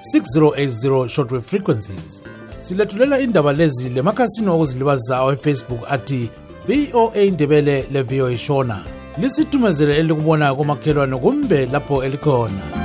6080 shortwave frequencies silethulela indaba lezi lemakhasini okuzilibazisa awefacebook athi voa indebele levoa shona lisithumezele elikubona komakhelwane kumbe lapho elikhona